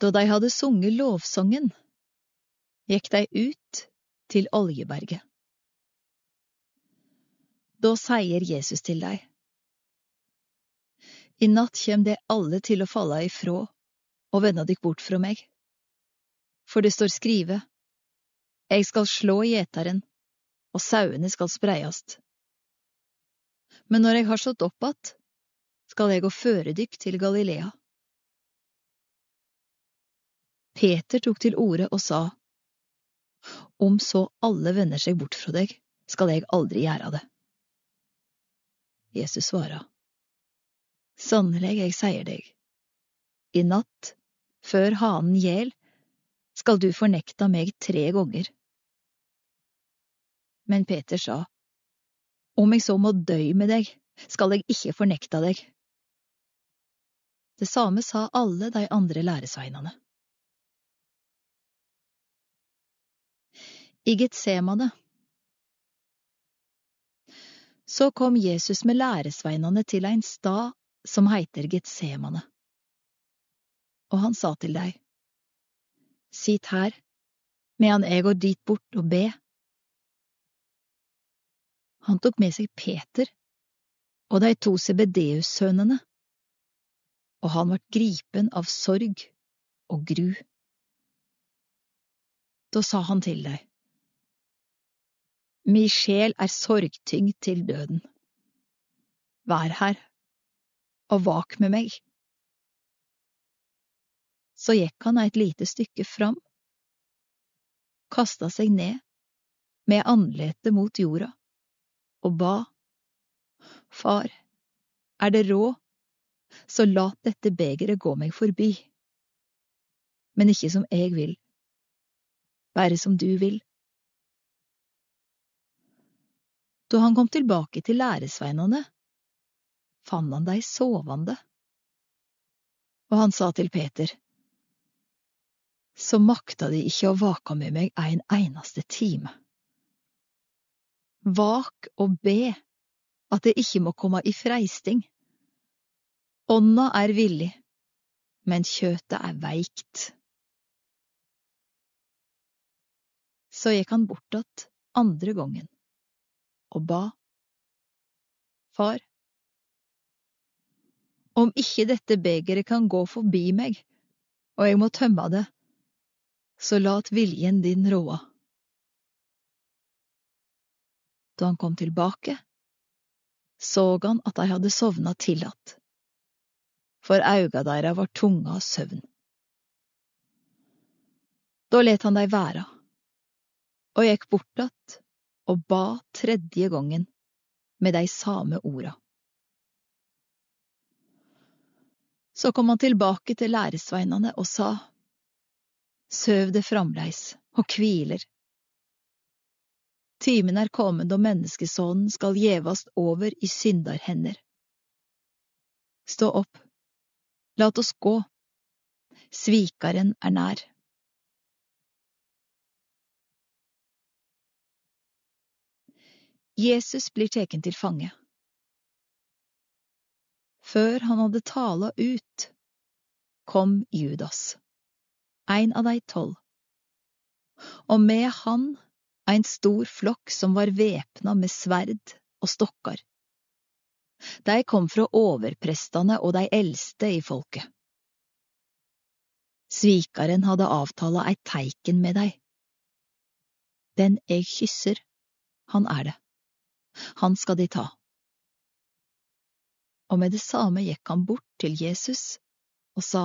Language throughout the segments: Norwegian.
Da de hadde sunget lovsangen, gikk de ut til Oljeberget. Da sier Jesus til dei, I natt kjem de alle til å falle ifrå og vende dykk bort fra meg. For det står skrive, Eg skal slå gjeteren, og sauene skal spreiast. Men når jeg har stått opp att, skal jeg gå føre dykk til Galilea. Peter tok til orde og sa, Om så alle vender seg bort fra deg, skal jeg aldri gjøre det. Jesus svara, Sannelig, jeg sier deg, i natt, før hanen gjel, skal du fornekta meg tre ganger. Men Peter sa, Om jeg så må dø med deg, skal jeg ikke fornekta deg. Det samme sa alle de andre læresveinene. I Getsemane Så kom Jesus med læresveinene til ein stad som heiter Getsemane. Og han sa til dei, Sitt her, medan eg går dit bort og be. Han tok med seg Peter og de to Sebedeus-sønnene, og han vart gripen av sorg og gru. Da sa han til dei, Mi sjel er sorgtyngd til døden. Vær her og vak med meg. Så gikk han et lite stykke fram, kasta seg ned med andletet mot jorda og ba, Far, er det råd, så lat dette begeret gå meg forbi, men ikke som jeg vil, bare som du vil. Da han kom tilbake til læresveinene, fant han dei sovende, og han sa til Peter, Så makta de ikke å vake med meg en eneste time. Vak og be at det ikke må komme i freisting. Ånda er villig, men kjøtet er veikt. Så gikk han bort att andre gangen og ba. Far, om ikke dette begeret kan gå forbi meg, og jeg må tømme det, så lat viljen din råde. Da han kom tilbake, så han at de hadde sovna til att, for auga deira var tunga av søvn. Da let han dei være, og gikk bort att og ba tredje gangen med de samme orda. Så kom han tilbake til læresveinene og sa, Søv det framleis og kviler. Timen er kommet og menneskesonen skal gjevast over i syndarhender. Stå opp, lat oss gå, svikaren er nær. Jesus blir teken til fange. Før han hadde tala ut, kom Judas, ein av dei tolv, og med han ein stor flokk som var væpna med sverd og stokkar. De kom fra overprestane og de eldste i folket. Svikaren hadde avtala eit teiken med dei. Den eg kysser, han er det han skal de ta. Og med det samme gikk han bort til Jesus og sa,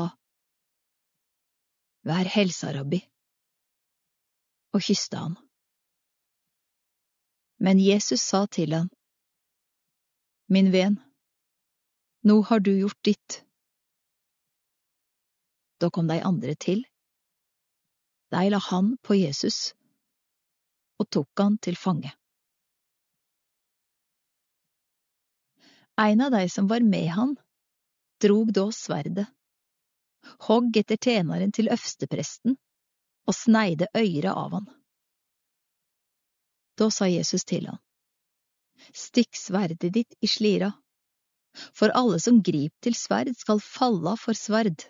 Vær helsa, rabbi, og kysta han. Men Jesus sa til han, Min ven, nå har du gjort ditt. Da kom de andre til. De la han på Jesus og tok han til fange. Ein av de som var med han, drog da sverdet, hogg etter tjeneren til øvstepresten og sneide øyret av han. Da sa Jesus til han, Stikk sverdet ditt i slira, for alle som grip til sverd skal falla for sverd.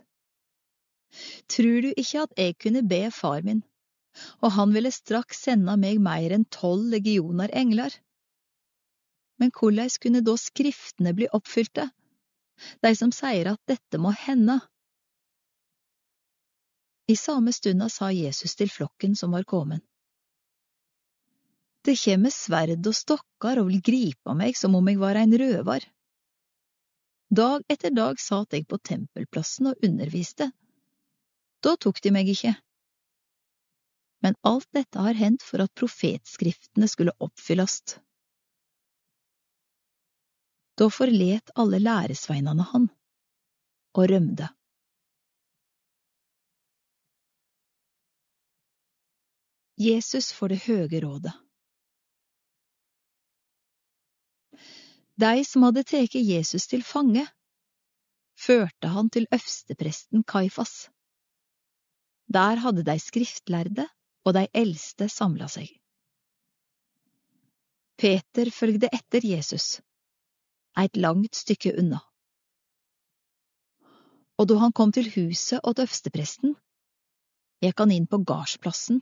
Tror du ikke at jeg kunne be far min, og han ville straks sende meg mer enn tolv legioner engler? Men hvordan kunne da skriftene bli oppfylte, de som sier at dette må hende? I samme stunda sa Jesus til flokken som var kommet. Det kjem sverd og stokkar og vil gripe meg som om jeg var ein røvar. Dag etter dag satt jeg på tempelplassen og underviste. Da tok de meg ikke. Men alt dette har hendt for at profetskriftene skulle oppfyllast. Da forlet alle læresveinene han og rømde. Jesus får det høge rådet. De som hadde tatt Jesus til fange, førte han til øvstepresten Kaifas. Der hadde de skriftlærde og de eldste samla seg. Peter følgde etter Jesus, eit langt stykke unna. Og da han kom til huset åt øvstepresten, gikk han inn på gardsplassen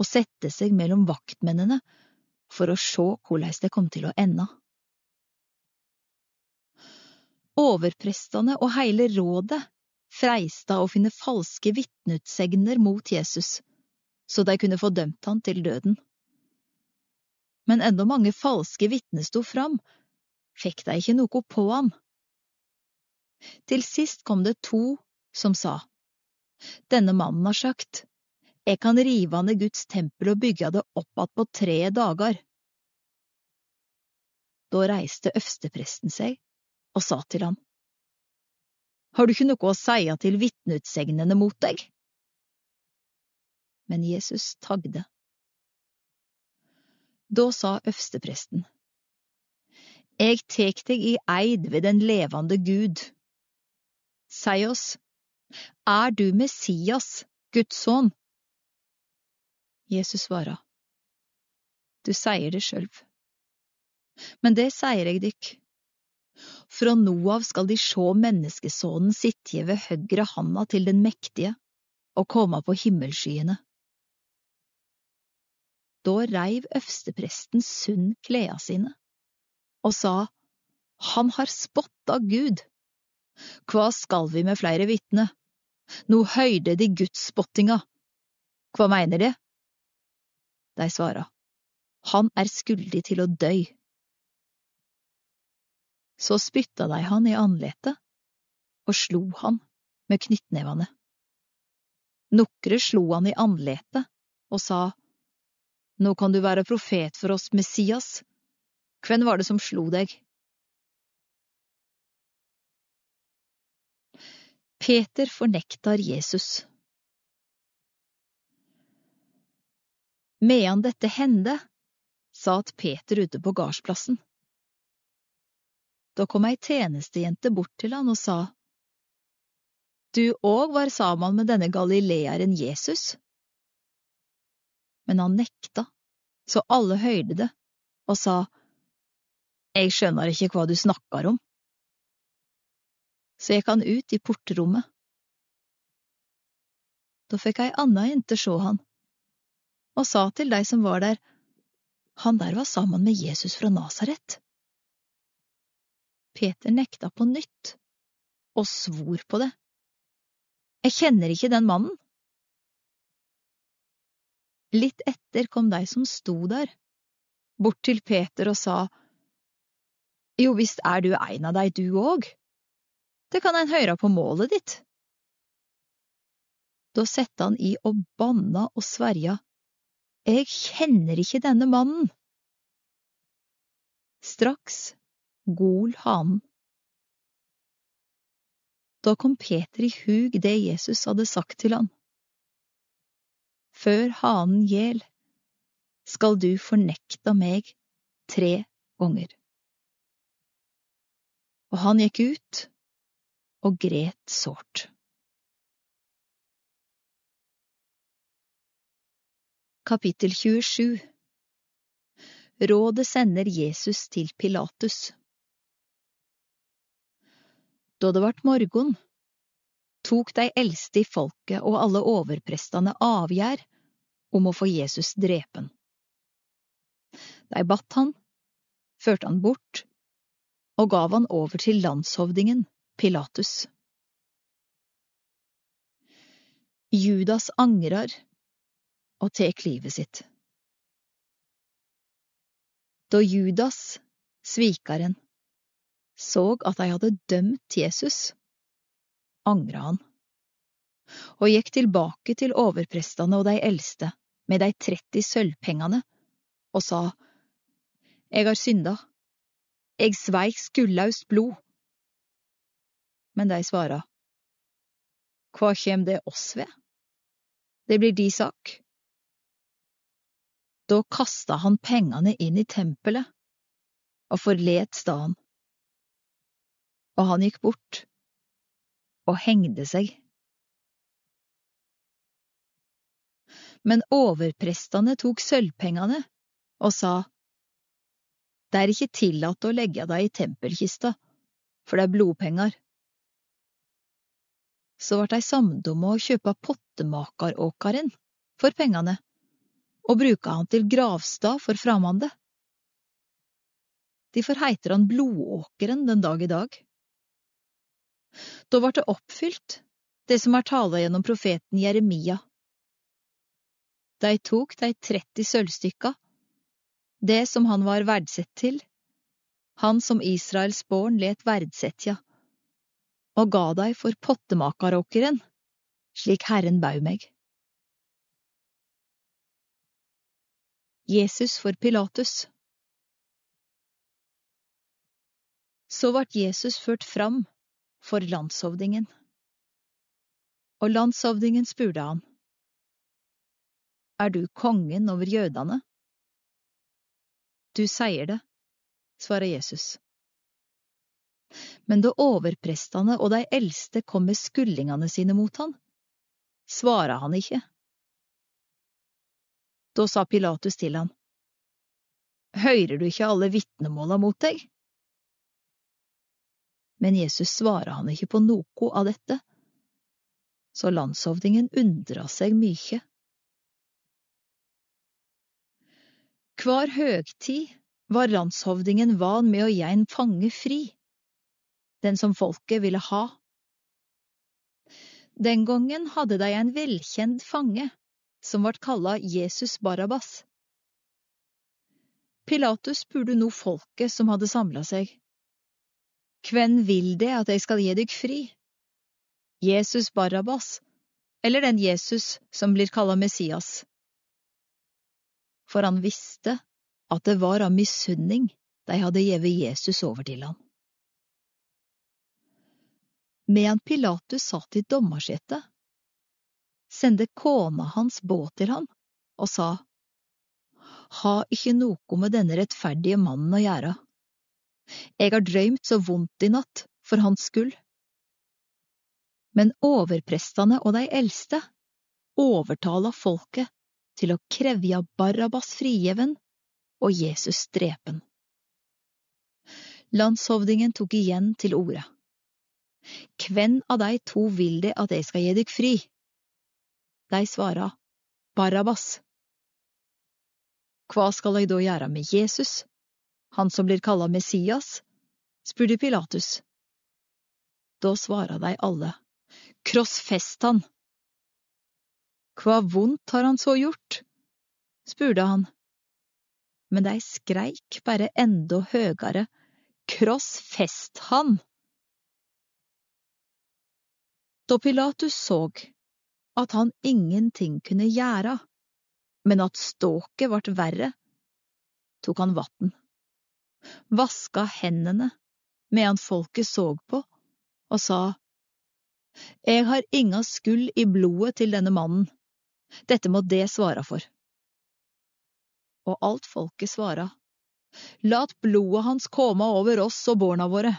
og sette seg mellom vaktmennene for å sjå korleis det kom til å ende. Overprestene og heile rådet freista å finne falske vitneutsegner mot Jesus, så de kunne få dømt han til døden. Men enda mange falske vitner sto fram, fikk de ikke noe på han. Til sist kom det to som sa, Denne mannen har sagt, Jeg kan rive ned Guds tempel og bygge det opp igjen på tre dager. Da reiste øverstepresten seg og sa til ham, Har du ikke noe å seie til vitneutsegnene mot deg? Men Jesus tagde. Da sa øvstepresten, Eg tek deg i eid ved den levande Gud. Si oss, er du Messias, Guds sønn? Jesus svara, Du sier det sjølv. Men det sier eg dykk. Fra nå av skal de sjå menneskesonen sitje ved høgre handa til den mektige og komme på himmelskyene. Da reiv øvstepresten sund kleda sine og sa, Han har spotta Gud. Hva skal vi med flere vitne? Nå høyde de gudsspottinga. Hva mener de? De svara, Han er skuldig til å døy. Så spytta de han i andletet og slo han med knyttnevene. Nokre slo han i andletet og sa, Nå kan du være profet for oss, Messias. Hvem var det som slo deg? Peter fornektar Jesus. Medan dette hendte, satt Peter ute på gardsplassen. Da kom ei tjenestejente bort til han og sa, Du òg var sammen med denne galileeren Jesus? Men han nekta, så alle høyde det, og sa, Jeg skjønner ikke hva du snakker om. Så gikk han ut i portrommet. Da fikk ei anna jente sjå han, og sa til dei som var der, Han der var sammen med Jesus fra Nasaret. Peter nekta på nytt, og svor på det. Jeg kjenner ikke den mannen. Litt etter kom de som sto der, bort til Peter og sa, Jo visst er du ein av dei, du òg, det kan ein høyra på målet ditt. Da sette han i og banna og sverja, Jeg kjenner ikke denne mannen. Straks gol hanen. Da kom Peter i hug det Jesus hadde sagt til han. Før hanen gjel, skal du fornekta meg tre ganger. Og han gikk ut og gret sårt. Kapittel 27 Rådet sender Jesus til Pilatus. Da det vart morgen, tok de eldste i folket og alle overprestene avgjerd om å få Jesus drepen. De batt han, førte han bort og gav han over til landshovdingen Pilatus. Judas angrer og tek livet sitt. Da Judas, svikeren, så at de hadde dømt Jesus, angra han, og gikk tilbake til overprestene og de eldste med de 30 sølvpengene og sa, Eg har synda, eg sveik skullaust blod. Men de svara, Hva kjem det oss ved? Det blir di sak. Da kasta han pengene inn i tempelet og forlet staden. Og han gikk bort og hengde seg. Men overprestene tok sølvpengene og sa, Det er ikke tillatt å legge deg i tempelkista, for det er blodpenger. Så vart dei samde om å kjøpe pottemakeråkaren for pengene og bruka han til gravstad for framande. Derfor heiter han Blodåkeren den dag i dag. Da vart det oppfylt, det som er tala gjennom profeten Jeremia. De tok de 30 sølvstykka, det som han var verdsett til, han som Israels barn let verdsetja, og ga deg for pottemakeråkeren, slik Herren bau meg. Jesus for Pilatus. Så vart Jesus ført fram for landshovdingen. Og landshovdingen spurte han, Er du kongen over jødene? Du sier det, svarer Jesus. Men da overprestene og de eldste kom med skullingene sine mot han, svarer han ikke. Da sa Pilatus til han, Høyrer du ikke alle vitnemåla mot deg? Men Jesus svarer han ikke på noe av dette, så landshovdingen undra seg mykje. Hver høgtid var landshovdingen van med å gi en fange fri, den som folket ville ha. Den gangen hadde de en velkjent fange som vart kalla Jesus Barabbas. Pilatus spurte nå folket som hadde samla seg. Hvem vil det at jeg skal gi deg fri? Jesus Barabbas, eller den Jesus som blir kalla Messias? For han visste at det var av misunning de hadde gjeve Jesus over til han. Medan Pilatus satt i dommersetet, sendte kona hans båt til han og sa, Ha ikke noe med denne rettferdige mannen å gjøre. Jeg har drømt så vondt i natt for hans skyld. Men overprestene og de eldste overtala folket til å krevja Barabas frigjeven og Jesus drepen. Landshovdingen tok igjen til orde. Kven av de to vil det at jeg skal gi deg fri? De svara, Barabbas. Hva skal jeg da gjøre med Jesus, han som blir kalla Messias? spurte Pilatus. Da svara de alle, krossfest han. Hva vondt har han så gjort? spurte han. Men dei skreik bare enda Kross fest han! Da Pilatus såg at han ingenting kunne gjøre, men at ståket vart verre, tok han vatn, vaska hendene medan folket så på, og sa, Jeg har inga skuld i blodet til denne mannen, dette må det svare for. Og alt folket svara, Lat blodet hans komme over oss og borna våre.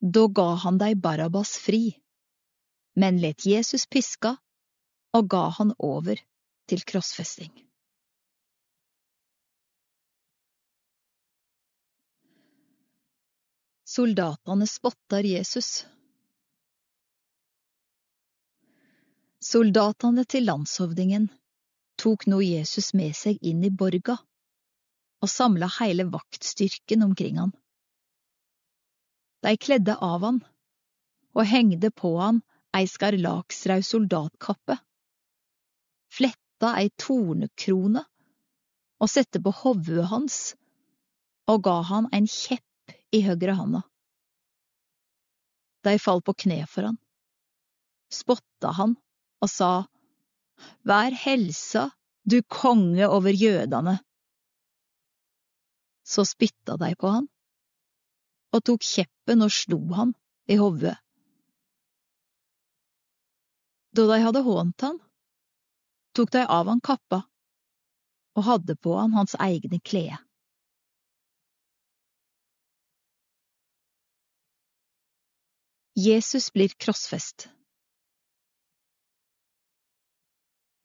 Da ga han dei Barabbas fri men let Jesus piska og ga han over til krossfesting. Soldatene spottar Jesus Soldatene til landshovdingen tok nå Jesus med seg inn i borga og samla hele vaktstyrken omkring han. De kledde av han og hengde på han ei skarlaksrød soldatkappe, fletta ei tornekrone og sette på hovudet hans og ga han en kjepp i høyre handa. De fall på kne for han, spotta han og sa, Vær helsa, du konge over jødene. Så spytta de på han og tok kjeppen og slo han i hodet. Da de hadde hånt han, tok de av han kappa og hadde på han hans egne klede. Jesus blir krossfest.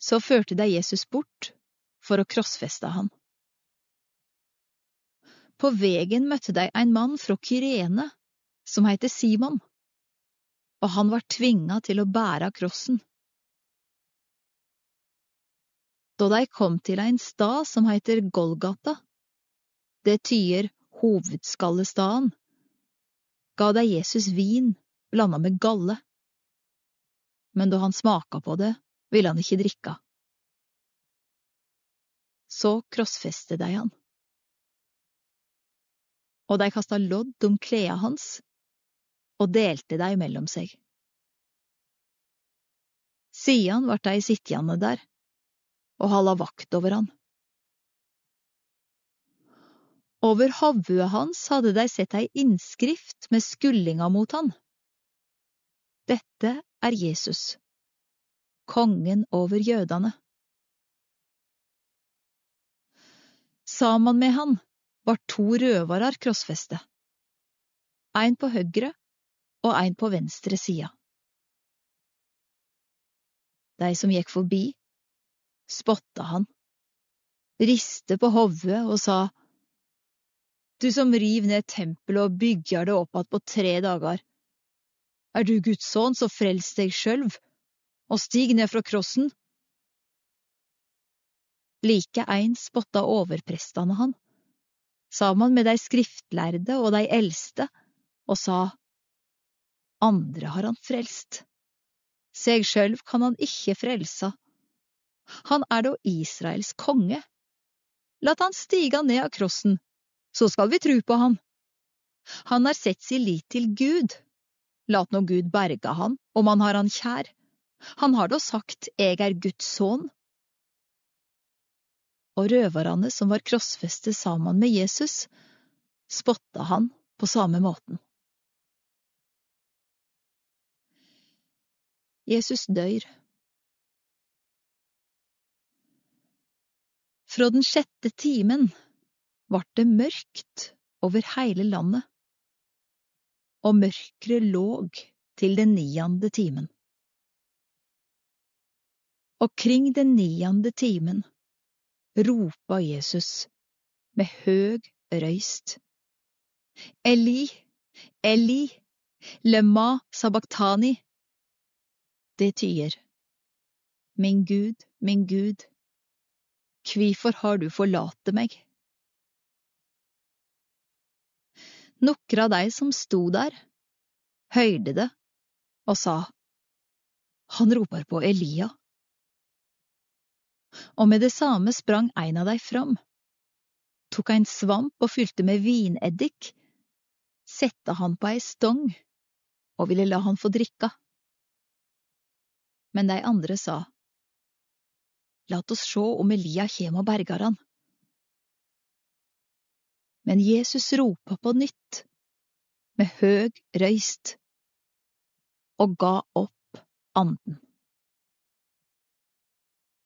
Så førte de Jesus bort for å krossfeste han. På vegen møtte de en mann fra Kyrene som heter Simon, og han var tvinga til å bære krossen. Da de kom til ein stad som heter Golgata, det tyder hovedskallestaden, ga de Jesus vin blanda med galle, men da han smaka på det, ville han ikke drikke. Så krossfeste de han. Og de kasta lodd om kleda hans og delte dei mellom seg. Sidan vart de sitjande der og halda vakt over han. Over hovudet hans hadde de sett ei innskrift med skullinga mot han. Dette er Jesus, kongen over jødene. Sammen med han var to røvarar krossfeste, ein på høgre og ein på venstre sida. Dei som gikk forbi, spotta han, riste på hovudet og sa, Du som riv ned tempelet og bygger det opp att på tre dager, er du Guds sønn, så frels deg sjølv, og stig ned fra krossen. Like ein spotta overprestene han, saman med de skriftlærde og de eldste, og sa, Andre har han frelst, seg sjølv kan han ikke frelsa. Han er da Israels konge. Lat han stiga ned av krossen, så skal vi tru på han. Han har sett si lit til Gud lat nå Gud berga han, om han har han kjær. Han har da sagt eg er Guds sønn. Og røvarane som var krossfeste sammen med Jesus, spotta han på samme måten. Jesus dør. Fra den sjette timen vart det mørkt over hele landet og mørket låg til den niende timen. Og kring den niende timen ropa Jesus med høg røyst. Eli, Eli, lema sabachthani. Det tyder, Min Gud, min Gud, kvifor har du forlate meg? Nokre av dei som sto der, høyrde det og sa, Han roper på Elia. Og med det samme sprang ein av dei fram, tok ein svamp og fylte med vineddik, sette han på ei stong og ville la han få drikka. Men dei andre sa, Lat oss sjå om Elia kjem og bergar han. Men Jesus ropa på nytt, med høg røyst, og ga opp anden.